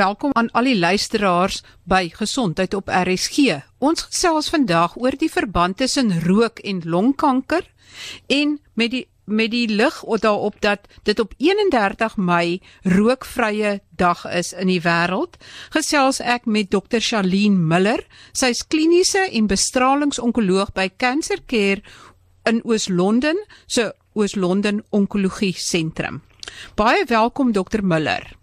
Welkom aan al die luisteraars by Gesondheid op RSG. Ons gesels vandag oor die verband tussen rook en longkanker en met die met die lig daarop dat dit op 31 Mei rookvrye dag is in die wêreld, gesels ek met Dr. Charlene Miller. Sy's kliniese en bestralingsonkoloog by Cancer Care in Oos-London, se Oos-London Onkologie Sentrum. Baie welkom Dr. Miller.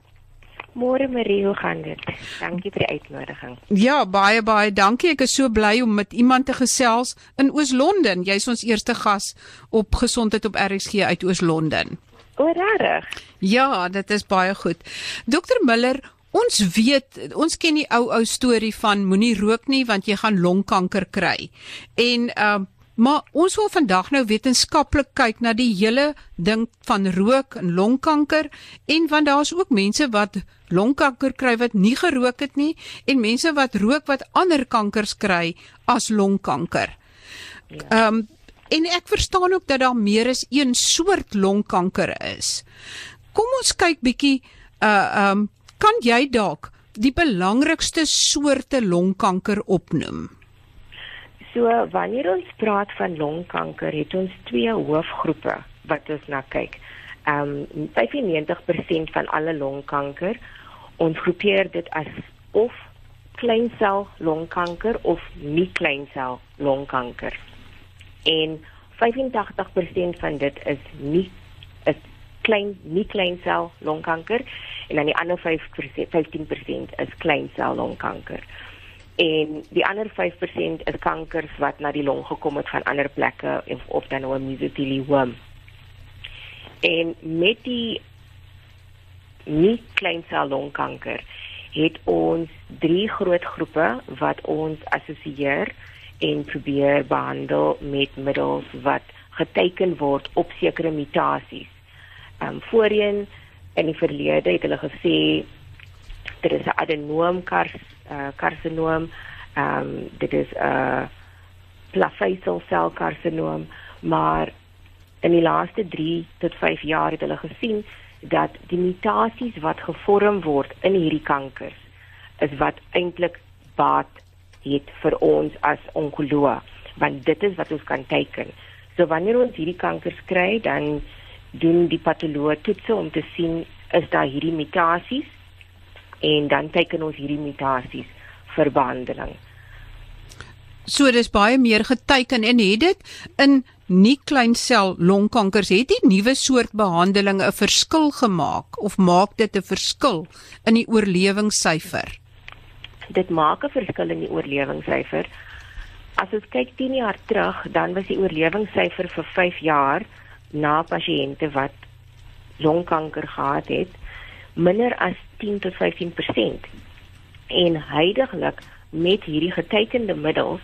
Môre Marie, hoe gaan dit? Dankie vir die uitnodiging. Ja, baie baie dankie. Ek is so bly om met iemand te gesels in Oos-London. Jy's ons eerste gas op gesondheid op RSG uit Oos-London. O, regtig? Ja, dit is baie goed. Dokter Miller, ons weet, ons ken die ou ou storie van moenie rook nie want jy gaan longkanker kry. En ehm uh, Maar ons wil vandag nou wetenskaplik kyk na die hele ding van rook en longkanker en want daar's ook mense wat longkanker kry wat nie gerook het nie en mense wat rook wat ander kankers kry as longkanker. Ja. Ehm ja. um, en ek verstaan ook dat daar meer as een soort longkanker is. Kom ons kyk bietjie uh ehm um, kan jy dalk die belangrikste soorte longkanker opnoem? So wanneer ons praat van longkanker, het ons twee hoofgroepe wat ons na kyk. Ehm um, 95% van alle longkanker, ons groepeer dit as of kleinsel longkanker of nie kleinsel longkanker. En 85% van dit is nie is klein nie kleinsel longkanker en dan die ander 5% 15% is kleinsel longkanker en die ander 5% is kankers wat na die long gekom het van ander plekke of of dan nou 'n mesoteliom. En met die nie kleinsel longkanker het ons drie groot groepe wat ons assosieer en probeer behandel met middels wat geteken word op sekere mutasies. Ehm um, voorheen in die verlede het hulle gesê dit is 'n adenoomkars uh, karsinoom. Ehm um, dit is 'n uh, plafeisel sel karsinoom, maar in die laaste 3 tot 5 jaar het hulle gesien dat die mutasies wat gevorm word in hierdie kankers is wat eintlik baat het vir ons as onkoloog want dit is wat ons kan teken. So wanneer ons hierdie kankers kry, dan doen die patoloog toetse om te sien is daar hierdie mutasies en dan teken ons hierdie mutasies vir behandeling. So dis baie meer geteken en het dit in nie klein sel longkankers het die nuwe soort behandeling 'n verskil gemaak of maak dit 'n verskil in die oorlewingssyfer? Dit maak 'n verskil in die oorlewingssyfer. As ons kyk 10 jaar terug, dan was die oorlewingssyfer vir 5 jaar na pasiënte wat longkanker gehad het minder as 10 tot 15%. En heidaglik met hierdie getekende middels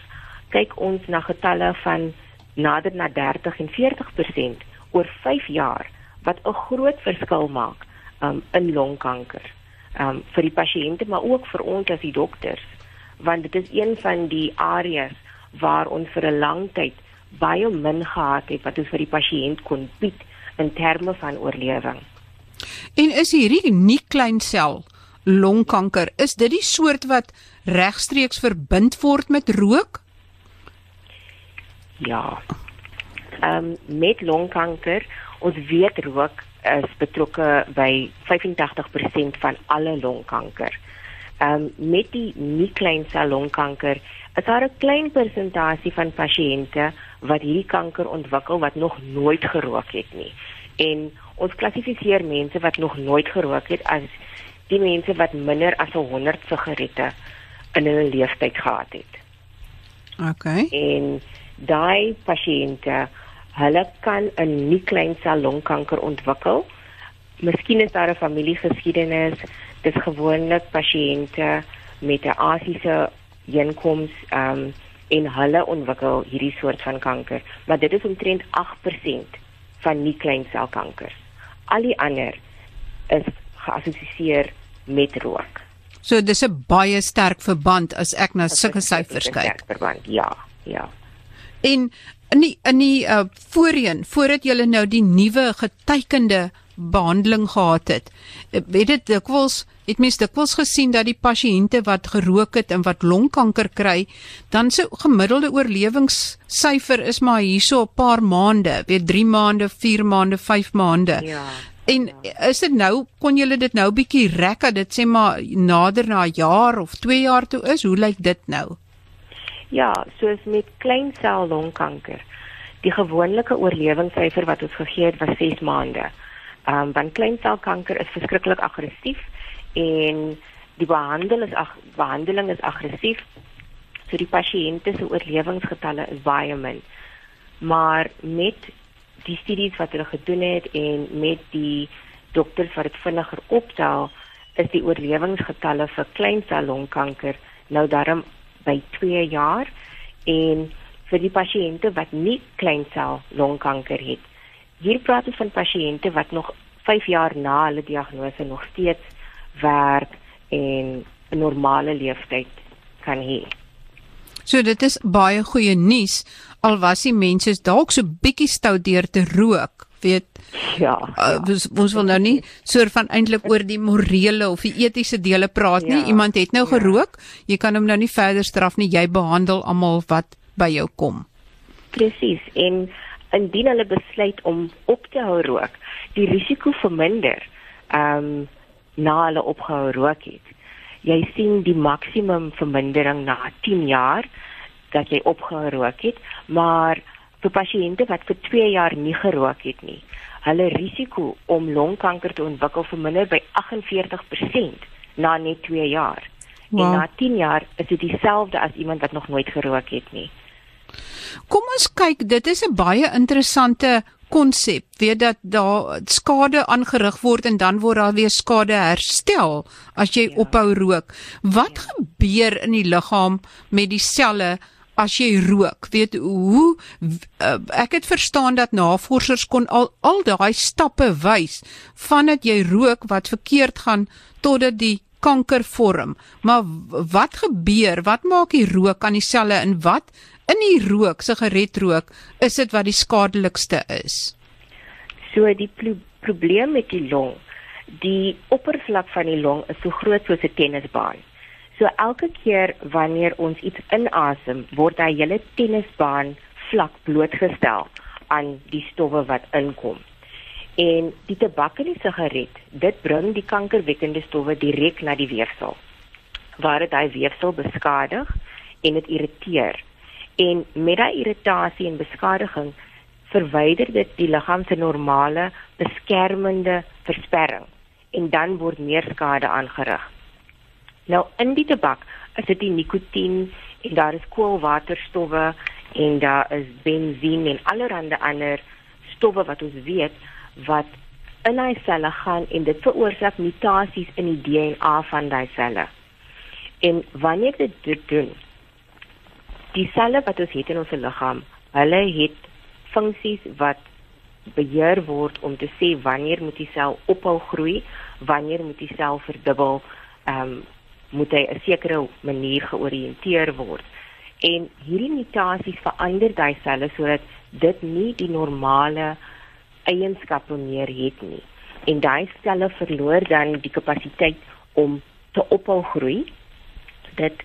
kyk ons na getalle van nader na 30 en 40% oor 5 jaar wat 'n groot verskil maak um, in longkanker. Um vir die pasiënte maar ook vir ons as die dokters want dit is een van die areas waar ons vir 'n lang tyd baie min gehad het wat ons vir die pasiënt kon bied in terme van oorlewing. En is hierdie nie klein sel longkanker, is dit die soort wat regstreeks verbind word met rook? Ja. Ehm um, met longkanker, ons weet rook is betrokke by 85% van alle longkanker. Ehm um, met die nie klein sel longkanker, is daar 'n klein persentasie van pasiënte wat hierdie kanker ontwikkel wat nog nooit gerook het nie. En ons klassifiseer mense wat nog nooit gerook het as die mense wat minder as 100 sigarette in hulle lewenstyd gehad het. OK. En daai pasiënte, hulle kan 'n nie klein sel longkanker ontwikkel. Miskien is daar 'n familiegeskiedenis. Dit is gewoonlik pasiënte met 'n asiese inkoms ehm um, en hulle ontwikkel hierdie soort van kanker, maar dit is omtrent 8% van nie klein selkankers al die ander is geassosieer met rook. So dis 'n baie sterk verband as ek na sulke syfers kyk. Verband, ja, ja. En in die in die uh, voorheen, voordat jy nou die nuwe getekende behandeling gehad het, het dit dikwels het mens dikwels gesien dat die pasiënte wat gerook het en wat longkanker kry, dan se gemiddelde oorlewingssyfer is maar hierso 'n paar maande, weet 3 maande, 4 maande, 5 maande. Ja. En is dit nou kon julle dit nou bietjie rek dat dit sê maar nader na 'n jaar of 2 jaar toe is? Hoe lyk dit nou? Ja, soos met kleinsel longkanker. Die gewone oorlewingssyfer wat ons gegee het was 6 maande. Ehm um, want kleinselkanker is verskriklik aggressief en die behandeling is ag behandeling is aggressief. So die pasiënte se oorlewingsgetalle is baie min. Maar met die studies wat hulle gedoen het en met die dokters wat dit vinniger optel, is die oorlewingsgetalle vir kleinsel longkanker nou daarom by 2 jaar en vir die pasiënte wat nie kleinsel longkanker het. Hier praat ons van pasiënte wat nog 5 jaar na hulle diagnose nog steeds werk en 'n normale leeftyd kan hê. So dit is baie goeie nuus al was die mense dalk so bietjie stout deur te rook, weet Ja. Uh, ons ons wil nou nie soort van eintlik oor die morele of die etiese dele praat nie. Ja, Iemand het nou ja. gerook, jy kan hom nou nie verder straf nie. Jy behandel almal wat by jou kom. Presies. En indien hulle besluit om op te hou rook, die risiko verminder. Ehm um, na hulle opgehou rook het. Jy sien die maksimum vermindering na 10 jaar dat jy opgehou rook het, maar vir pasiënte wat vir 2 jaar nie gerook het nie, hulle risiko om longkanker te ontwikkel verminder by 48% na net 2 jaar. Wow. En na 10 jaar is dit dieselfde as iemand wat nog nooit gerook het nie. Kom ons kyk, dit is 'n baie interessante konsep. Weet dat daar skade aangerig word en dan word daar weer skade herstel as jy ja. ophou rook. Wat ja. gebeur in die liggaam met die selle as jy rook? Weet hoe uh, ek het verstaan dat navorsers kon al al daai stappe wys vandat jy rook wat verkeerd gaan totdat die kanker vorm. Maar wat gebeur? Wat maak die rook aan die selle en wat in die rook, sigaretrook, is dit wat die skadelikste is? So die pro probleem met die long, die oppervlak van die long is so groot soos 'n tennisbaan. So elke keer wanneer ons iets inasem, word daai hele tennisbaan vlak blootgestel aan die stowwe wat inkom. En die tabak en die sigaret, dit bring die kankerwekkende stowwe direk na die weefsel. Waar dit daai weefsel beskadig en dit irriteer. En met daai irritasie en beskadiging verwyder dit die liggaam se normale beskermende versperring en dan word meer skade aangerig. Nou in die tabak is dit die nikotien en daar is koolwaterstowwe en daar is bensien en allerlei ander stowwe wat ons weet wat in hy selle gaan en dit veroorsaak mutasies in die DNA van daai selle. En wanneer dit dit doen, die selle wat ons het in ons liggaam, hulle het funksies wat beheer word om te sê wanneer moet die sel ophou groei, wanneer moet die sel verdubbel, ehm um, moet hy 'n sekere manier georiënteer word. En hierdie mutasies verander daai selle sodat dit nie die normale eienskappe meer het nie. En daai selle verloor dan die kapasiteit om te ophou groei. Dit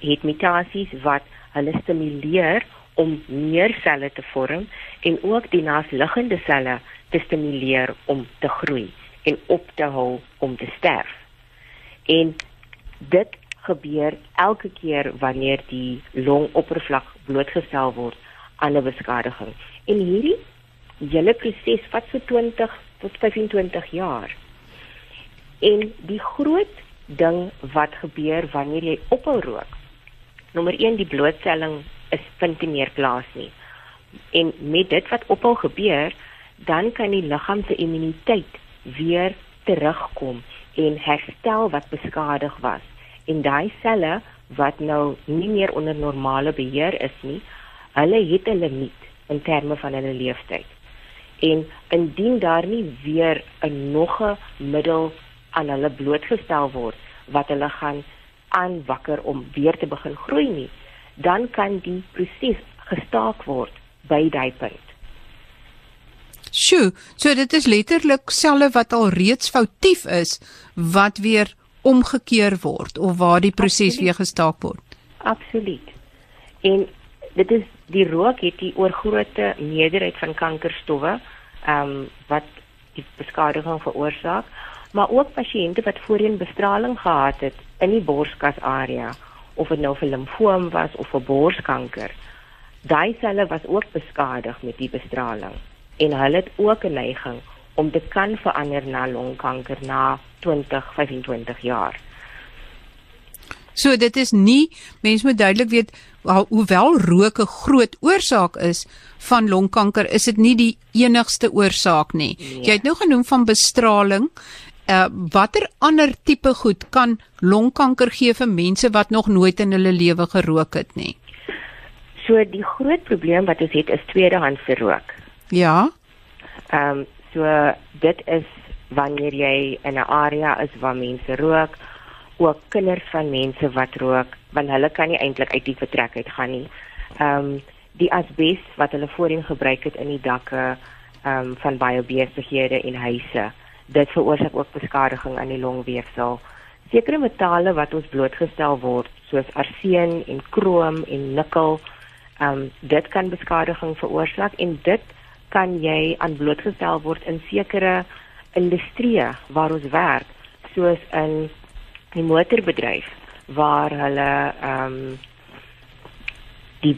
het mutasies wat hulle stimuleer om meer selle te vorm en ook die naasliggende selle te stimuleer om te groei en op te hou om te sterf. En dit gebeur elke keer wanneer die longoppervlak blootgestel word aan 'n beskadiging. En hierdie hele proses vat so 20 tot 25 jaar. En die groot ding wat gebeur wanneer jy ophou rook Nommer 1 die blootstelling is vind nie meer plaas nie. En met dit wat ophou gebeur, dan kan die liggaam se immuniteit weer terugkom en herstel wat beskadig was. En daai selle wat nou nie meer onder normale beheer is nie, hulle het 'n limiet in terme van hulle leeftyd. En indien daar nie weer 'n nog 'n middel aan hulle blootgestel word wat hulle gaan aanwakker om weer te begin groei nie, dan kan die proses gestaak word by daai punt. Sjoe, so dit is letterlik selle wat al reeds foutief is wat weer omgekeer word of waar die proses weer gestaak word. Absoluut. En dit is die rook het die oorgrootste meerderheid van kankerstowwe ehm um, wat die beskadiging veroorsaak, maar ook pasiënte wat voorheen bestraling gehad het in die borskas area of dit nou vir limfoom was of vir borskanker. Daai selle was ook beskadig met die bestraling en hulle het ook 'n neiging om dit kan verander na longkanker na 20, 25 jaar. So dit is nie mense moet duidelik weet hoewel rook 'n groot oorsaak is van longkanker, is dit nie die enigste oorsaak nie. Nee. Jy het nou genoem van bestraling. Uh watter ander tipe goed kan longkanker gee vir mense wat nog nooit in hulle lewe gerook het nie? So die groot probleem wat ons het is tweedehandse rook. Ja. Ehm um, So dit is wanneer jy in 'n area is waar mense rook, ook kinders van mense wat rook, want hulle kan nie eintlik uit die vertrek uit gaan nie. Ehm um, die asbes wat hulle voorheen gebruik het in die dakke ehm um, van baie besighede en huise, dit veroorsaak ook beskadiging aan die longweefsel. Sekere metale wat ons blootgestel word, soos arsen en krom en nikkel, ehm um, dit kan beskadiging veroorsaak en dit kan jy aan blootgestel word in sekere industrieë waar ons werk, soos in die motorbedryf waar hulle ehm um, die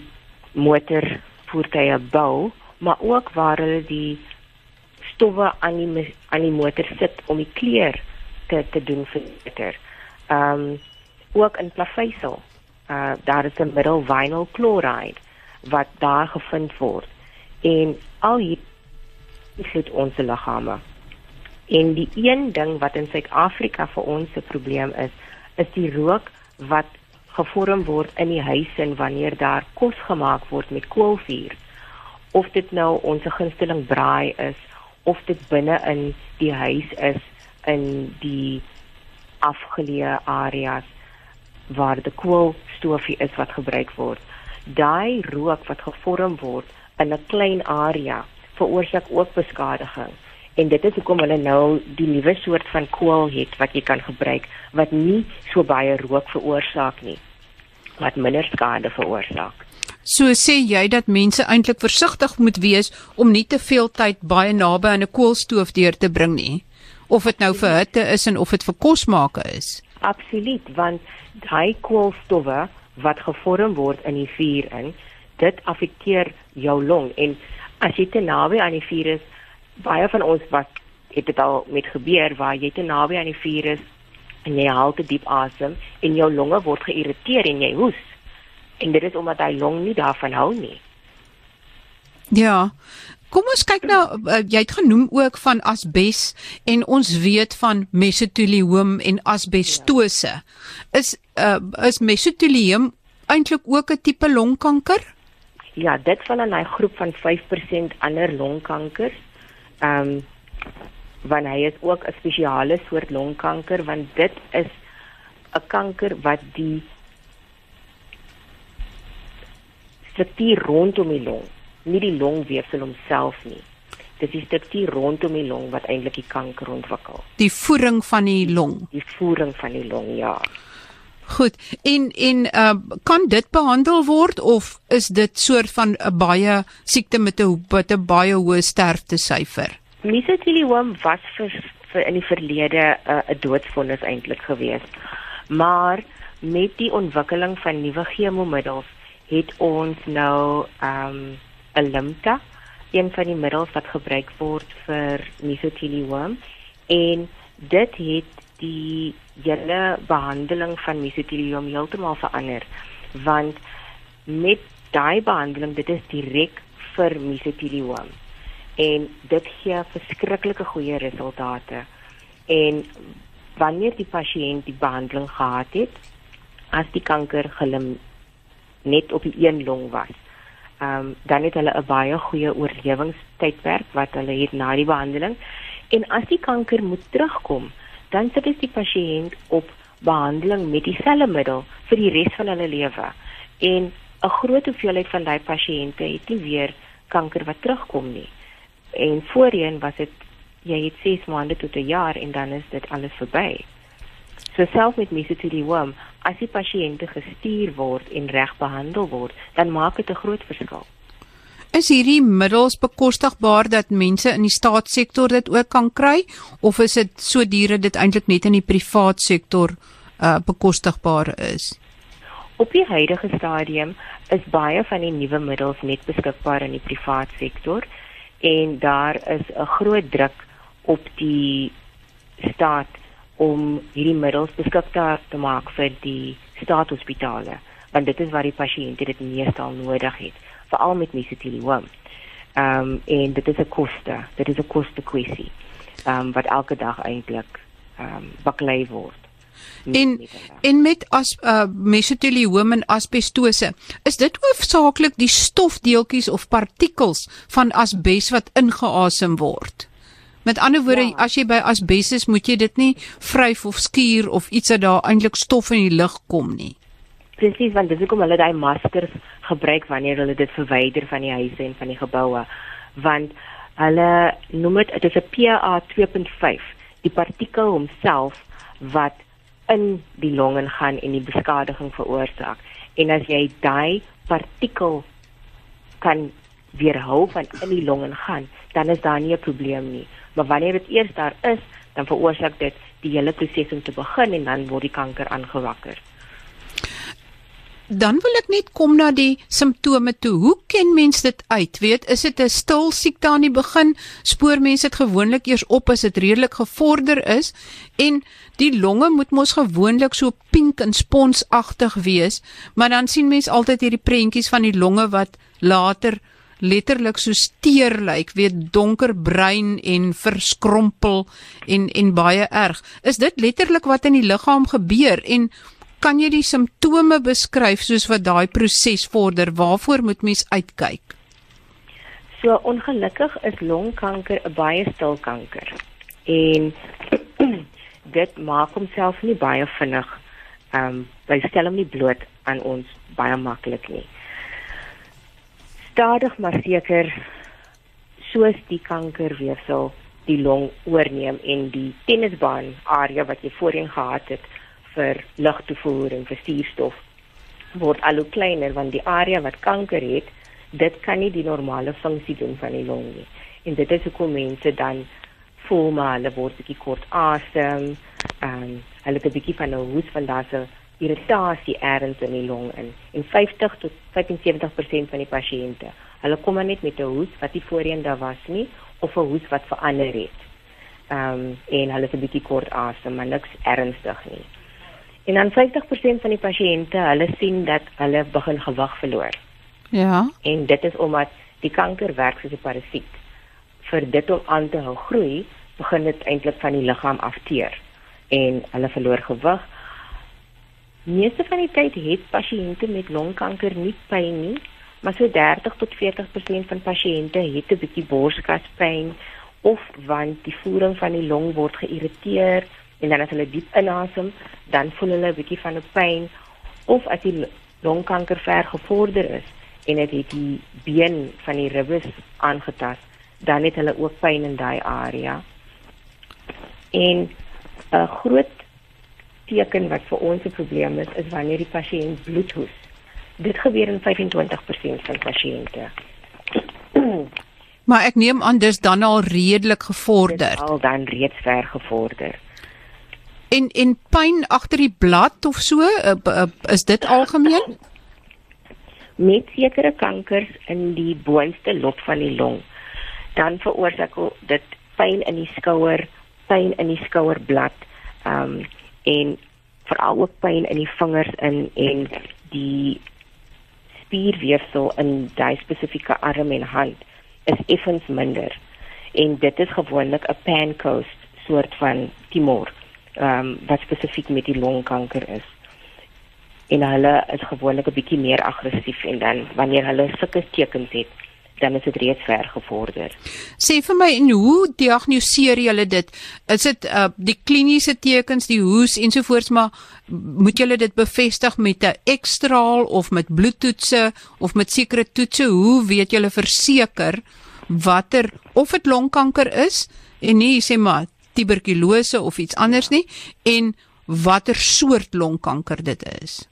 motorvoertuie bou, maar ook waar hulle die stowwe aan die aan die motor sit om die kleur te te doen verbeter. Ehm um, ook in plaveisel. Uh daar is 'n middel vinyl chloride wat daar gevind word en al hier beïnvloed ons liggame. En die een ding wat in Suid-Afrika vir ons 'n probleem is, is die rook wat gevorm word in die huis en wanneer daar kos gemaak word met koolvuur. Of dit nou ons gunsteling braai is of dit binne in die huis is in die afgeleë areas waar die koolstofie is wat gebruik word. Daai rook wat gevorm word in 'n klein area veroorsaak ook beskadiging. En dit is hoekom hulle nou die nuwe soort van kool het wat jy kan gebruik wat nie so baie rook veroorsaak nie. Wat minder skade veroorsaak. So sê jy dat mense eintlik versigtig moet wees om nie te veel tyd baie naby aan 'n koolstoof deur te bring nie. Of dit nou vir hitte is en of dit vir kosmaake is. Absoluut, want daai koolstowwe wat gevorm word in die vuur in, dit affekteer jou long en as jy te naby aan die vuur is, baie van ons wat het dit al met gebeur waar jy te naby aan die vuur is en jy haal te diep asem en jou longe word geïrriteer en jy hoes. En dit is omdat hy long nie daarvan hou nie. Ja. Kom ons kyk nou uh, jy het genoem ook van asbes en ons weet van mesoteliom en asbestose. Is uh, is mesoteliom eintlik ook 'n tipe longkanker? Ja, dit val in daai groep van 5% ander longkankers. Ehm um, want hy is ook 'n spesiale soort longkanker want dit is 'n kanker wat die struktuur rondom die long, nie die longweefsel homself nie. Dit is die struktuur rondom die long wat eintlik die kanker ontwikkel. Die voering van die long. Die voering van die long, ja. Goed. En en uh kan dit behandel word of is dit soort van 'n uh, baie siekte met 'n met 'n baie hoë sterfte syfer? Mesothelioma was vir, vir in die verlede 'n uh, doodsvonnis eintlik geweest. Maar met die ontwikkeling van nuwe chemomiddels het ons nou um 'n limta, een van die middels wat gebruik word vir mesothelioma en dit het die hele behandeling van mesoteliom heeltemal verander want met daai behandeling dit is direk vir mesoteliom en dit gee verskriklike goeie resultate. En wanneer die pasiënt die behandeling gehad het as die kanker gelim net op die een long was ehm um, dan het hulle 'n baie goeie oorlewingstydperk wat hulle het na die behandeling en as die kanker moet terugkom dan sit die pasiënt op behandeling met dieselfde middel vir die res van hulle lewe. En 'n groot hoeveelheid van daai pasiënte het nie weer kanker wat terugkom nie. En voorheen was dit jy het 6 maande tot 'n jaar en dan is dit alles verby. So self met mesoteliom, as die pasiënte gestuur word en reg behandel word, dan maak dit 'n groot verskil. Is hierdie middels bekostigbaar dat mense in die staatssektor dit ook kan kry of is dit so duur dat dit eintlik net in die privaat sektor uh bekostigbaar is? Op die huidige stadium is baie van die nuwe middels net beskikbaar in die privaat sektor en daar is 'n groot druk op die staat om hierdie middels beskikbaar te maak vir die staatshospitale want dit is waar die pasiënte dit meestal nodig het veral met mesoteliom. Ehm um, en dit is 'n koste, dit is 'n koste kwessie. Ehm um, wat elke dag eintlik ehm um, baklei word. En en met as uh, mesoteliom en asbestose, is dit hoofsaaklik die stofdeeltjies of partikels van asbes wat ingeasem word? Met ander woorde, ja. as jy by asbes is, moet jy dit nie vryf of skuur of iets dat daar eintlik stof in die lug kom nie. Presies, want dis hoekom hulle daai maskers gebruik wanneer hulle dit verwyder van die huise en van die geboue want hulle noem dit dit is 'n PA 2.5 die partikel homself wat in die longe gaan en die beskadiging veroorsaak en as jy daai partikel kan weerhou van in die longe gaan dan is daar nie 'n probleem nie maar wanneer dit eers daar is dan veroorsaak dit die hele proses om te begin en dan word die kanker aangewakker Dan wil ek net kom na die simptome toe. Hoe ken mens dit uit? Weet, is dit 'n stil siekte aan die begin? Spoor mense dit gewoonlik eers op as dit redelik gevorder is? En die longe moet mos gewoonlik so pink en sponsagtig wees, maar dan sien mens altyd hierdie prentjies van die longe wat later letterlik so steur lyk, weet donkerbruin en verskrompel en en baie erg. Is dit letterlik wat in die liggaam gebeur en kan jy die simptome beskryf soos wat daai proses vorder? Waarvoor moet mens uitkyk? So ongelukkig is longkanker 'n baie stil kanker. En dit maak homself nie baie vinnig ehm um, hy stel hom nie bloot aan ons baie maklik nie. Stadig maar seker soos die kankerweefsel die long oorneem en die tennisbaan area wat jy voorheen gehad het vir lugtoevoer en vir suurstof word al hoe kleiner want die area wat kanker het, dit kan nie die normale funksie doen van die long nie. En dit is hoekom mense dan voel maar hulle word bietjie kort asem, ehm um, hulle het 'n bietjie van 'n hoes van daardie irritasie ergens in die long in. En 50 tot 75% van die pasiënte, hulle kom net met 'n hoes wat nie voorheen daar was nie of 'n hoes wat verander het. Ehm um, en hulle het 'n bietjie kort asem, maar niks ernstig nie. En dan 50% van die pasiënte, hulle sien dat hulle begin gewig verloor. Ja. En dit is omdat die kanker werk soos 'n parasiet. Vir dit om aan te hou groei, begin dit eintlik van die liggaam afteer en hulle verloor gewig. Meeste van die tyd het pasiënte met longkanker nie pyn nie, maar so 30 tot 40% van pasiënte het 'n bietjie borskaspyn of want die voering van die long word geïrriteer en dan as hulle diep inasem, dan voel hulle 'n bietjie van 'n pyn of as die longkanker ver gevorder is en dit het die been van die ribbes aangetast, dan het hulle ook pyn in daai area. En 'n groot teken wat vir ons 'n probleem is, is wanneer die pasiënt bloedhoes. Dit gebeur in 25% van pasiënte. Maar ek neem aan dis dan al redelik gevorder. Dit al dan reeds ver gevorder. En en pyn agter die blad of so, uh, uh, is dit algemeen? Met sekere kankers in die boonste lob van die long, dan veroorsaak dit pyn in die skouer, pyn in die skouerblad, ehm um, en veral ook pyn in die vingers in en die spierweefsel in daai spesifieke arm en hand is effens minder. En dit is gewoonlik 'n pancoast soort van tumor ehm um, wat spesifiek met die longkanker is. En hulle is gewoonlik 'n bietjie meer aggressief en dan wanneer hulle sulke tekens het, dan is dit reeds ver gevorder. Sê vir my en hoe diagnoseer jy dit? Is dit uh die kliniese tekens, die hoes ensovoorts maar moet jy dit bevestig met 'n ekstraal of met bloedtoetse of met sekere toetse? Hoe weet jy verseker watter of dit longkanker is en nie sê maar tuberkulose of iets anders nie en watter soort longkanker dit is?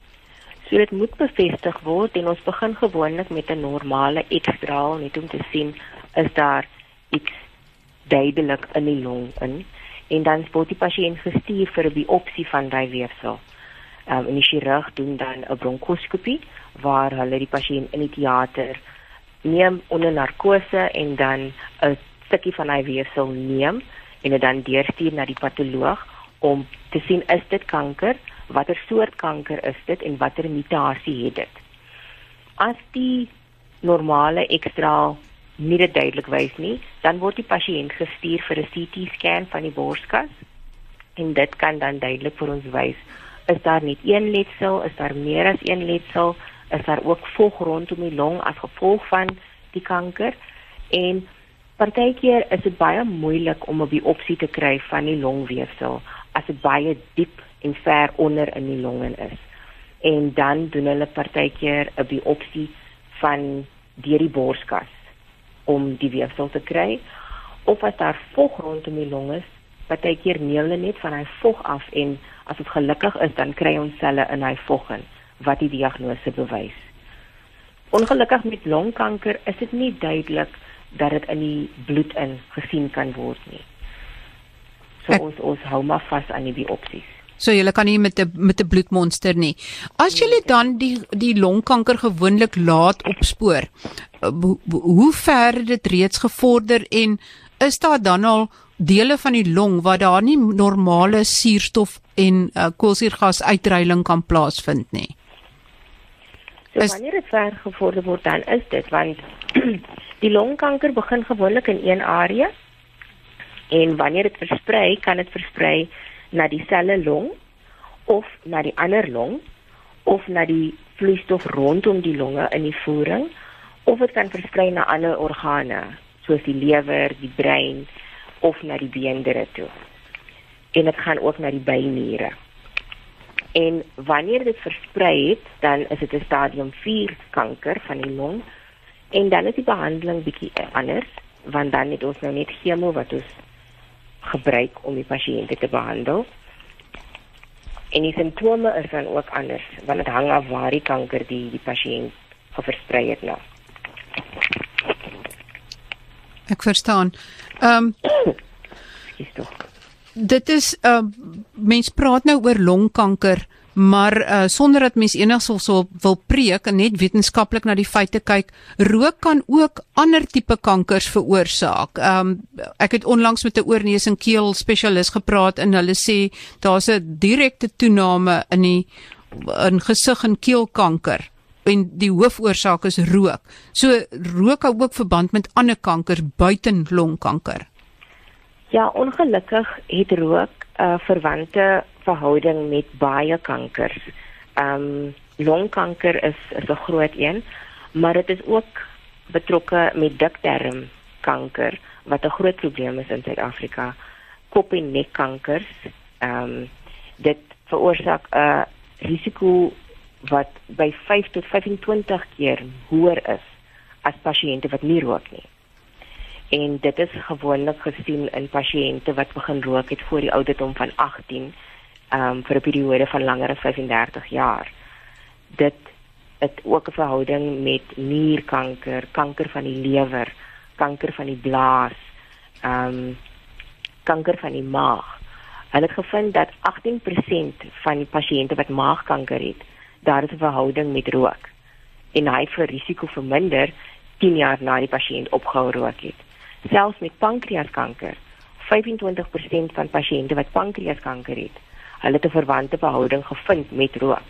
So dit moet bevestig word en ons begin gewoonlik met 'n normale ekstraal net om te sien is daar iets duidelik in die long in en dan word die pasiënt gestuur vir 'n biopsie van daai weefsel. Ehm um, en die chirurg doen dan 'n bronkoskopie waar hulle die pasiënt in die teater neem onder narkose en dan 'n stukkie van hy weefsel neem en dit dan deurstuur na die patoloog om te sien is dit kanker, watter soort kanker is dit en watter mutasie het dit. As die normale ekstraal nie dit duidelik wys nie, dan word die pasiënt gestuur vir 'n CT-scan van die borskas en dit kan dan duidelik vir ons wys is daar net een letsel, is daar meer as een letsel, is daar ook vog rondom die long as gevolg van die kanker en partykeer is dit baie moeilik om 'n biopsie te kry van die longweefsel as dit baie diep en ver onder in die longe is. En dan doen hulle partykeer 'n biopsie van deur die borskas om die weefsel te kry of as daar vog rondom die long is, partykeer neel hulle net van hy vog af en as dit gelukkig is dan kry ons selle in hy vog in wat die diagnose bewys. Ongelukkig met longkanker is dit nie duidelik dat dit in die bloed in gesien kan word nie. So Ek, ons ons hou maar vas aan die biopsies. So jy kan nie met 'n met 'n bloedmonster nie. As jy dan die die longkanker gewoonlik laat opspoor, hoe ver het dit reeds gevorder en is daar dan al dele van die long waar daar nie normale suurstof en uh, koolsuurgas uitreiling kan plaasvind nie? So is, wanneer dit ver gevorder word dan is dit want die longkanker begin gewoonlik in een area en wanneer dit versprei kan dit versprei na die selle long of na die ander long of na die vloeistof rondom die longe in die voering of dit kan versprei na ander organe soos die lewer, die brein of na die beendere toe. En dit gaan ook na die byniere. En wanneer dit versprei het, dan is dit 'n stadium 4 kanker van die long en dan is die behandeling bietjie anders want dan het ons nou net chemo wat ons gebruik om die pasiënte te behandel. En die simptome is dan ook anders want dit hang af waar die kanker die die pasiënt versprei het nou. Ek verstaan. Ehm um, Dis tog dit is uh mens praat nou oor longkanker maar uh sonder dat mens enigsins so wil preek en net wetenskaplik na die feite kyk rook kan ook ander tipe kankers veroorsaak. Um ek het onlangs met 'n oorneus en keel spesialis gepraat en hulle sê daar's 'n direkte toename in die in gesig en keelkanker en die hoofoorsaak is rook. So rook hou ook verband met ander kankers buiten longkanker. Ja, ongelukkig het rook 'n uh, verwante verhouding met baie kankers. Ehm um, longkanker is is 'n groot een, maar dit is ook betrokke met dikdarmkanker wat 'n groot probleem is in Suid-Afrika. Kop en nekkankers. Ehm um, dit veroorsaak 'n risiko wat by 5 tot 25 keer hoër is as pasiënte wat nie rook nie en dit is gewoonlik gesien in pasiënte wat begin rook het voor die ouderdom van 18 um, vir 'n periode van langer as 35 jaar. Dit het ook 'n verhouding met nierkanker, kanker van die lewer, kanker van die blaas, ehm um, kanker van die maag. Hulle het gevind dat 18% van die pasiënte wat maagkanker het, daar is 'n verhouding met rook. En hy vir risiko verminder 10 jaar na die pasiënt opgehou rook het selfs met pankreaskanker. 25% van pasiënte wat pankreaskanker het, hulle het 'n verwante verhouding gevind met rook.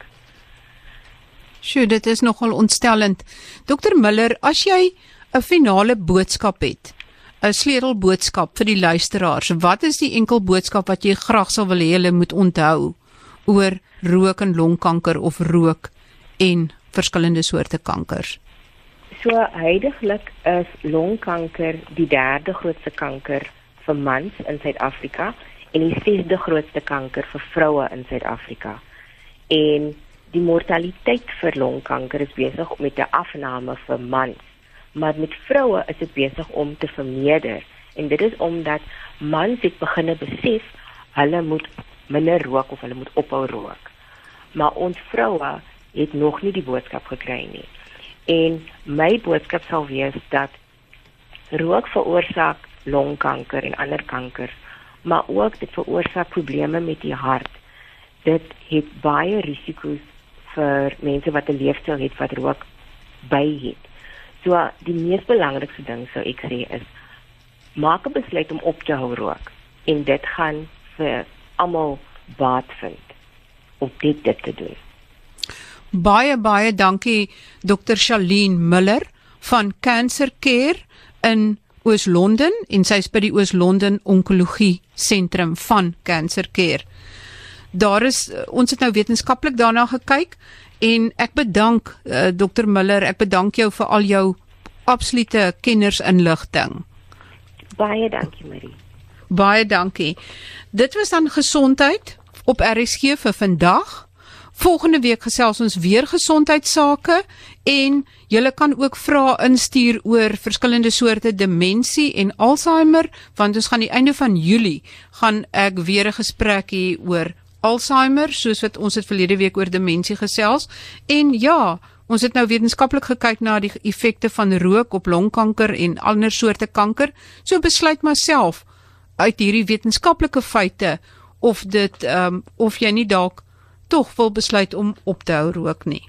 Sjoe, dit is nogal ontstellend. Dokter Miller, as jy 'n finale boodskap het, 'n sleutelboodskap vir die luisteraars, wat is die enkel boodskap wat jy graag sou wil hê hulle moet onthou oor rook en longkanker of rook en verskillende soorte kankers? So heidaglik is longkanker die derde grootste kanker vir mans in Suid-Afrika en die sesde grootste kanker vir vroue in Suid-Afrika. En die mortaliteit vir longkanker is besig met 'n afname vir mans, maar met vroue is dit besig om te vermeerder. En dit is omdat mans het begine besef hulle moet minder rook of hulle moet ophou rook. Maar ons vroue het nog nie die boodskap gekry nie. En my boodskap sal wees dat rook veroorsaak longkanker en ander kankers, maar ook dit veroorsaak probleme met die hart. Dit het baie risiko's vir mense wat 'n leefstyl het wat rook by het. So die mees belangrikste ding sou ek sê is maak 'n besluit om op te hou rook en dit gaan vir almal baat vind om dit dit te doen. Baie baie dankie Dr. Shalien Miller van Cancer Care in Oos-London en sy's by die Oos-London Onkologie Sentrum van Cancer Care. Daar is ons het nou wetenskaplik daarna gekyk en ek bedank uh, eh, Dr Miller, ek bedank jou vir al jou absolute kennersinligting. Baie dankie Marie. Baie dankie. Dit was dan gesondheid op RSG vir vandag. Volgende week gesels ons weer gesondheidsake en julle kan ook vrae instuur oor verskillende soorte demensie en Alzheimer want ons gaan die einde van Julie gaan ek weer 'n gesprek hê oor Alzheimer soos wat ons het verlede week oor demensie gesels. En ja ons het nou wetenskaplik gekyk na die effekte van rook op longkanker en ander soorte kanker. So besluit maar self uit hierdie wetenskaplike feite of dit ehm um, of jy nie dalk tog wil besluit om op te hou rook nie.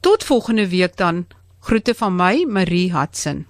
Tot volgende week dan. Groete van my Marie Hudson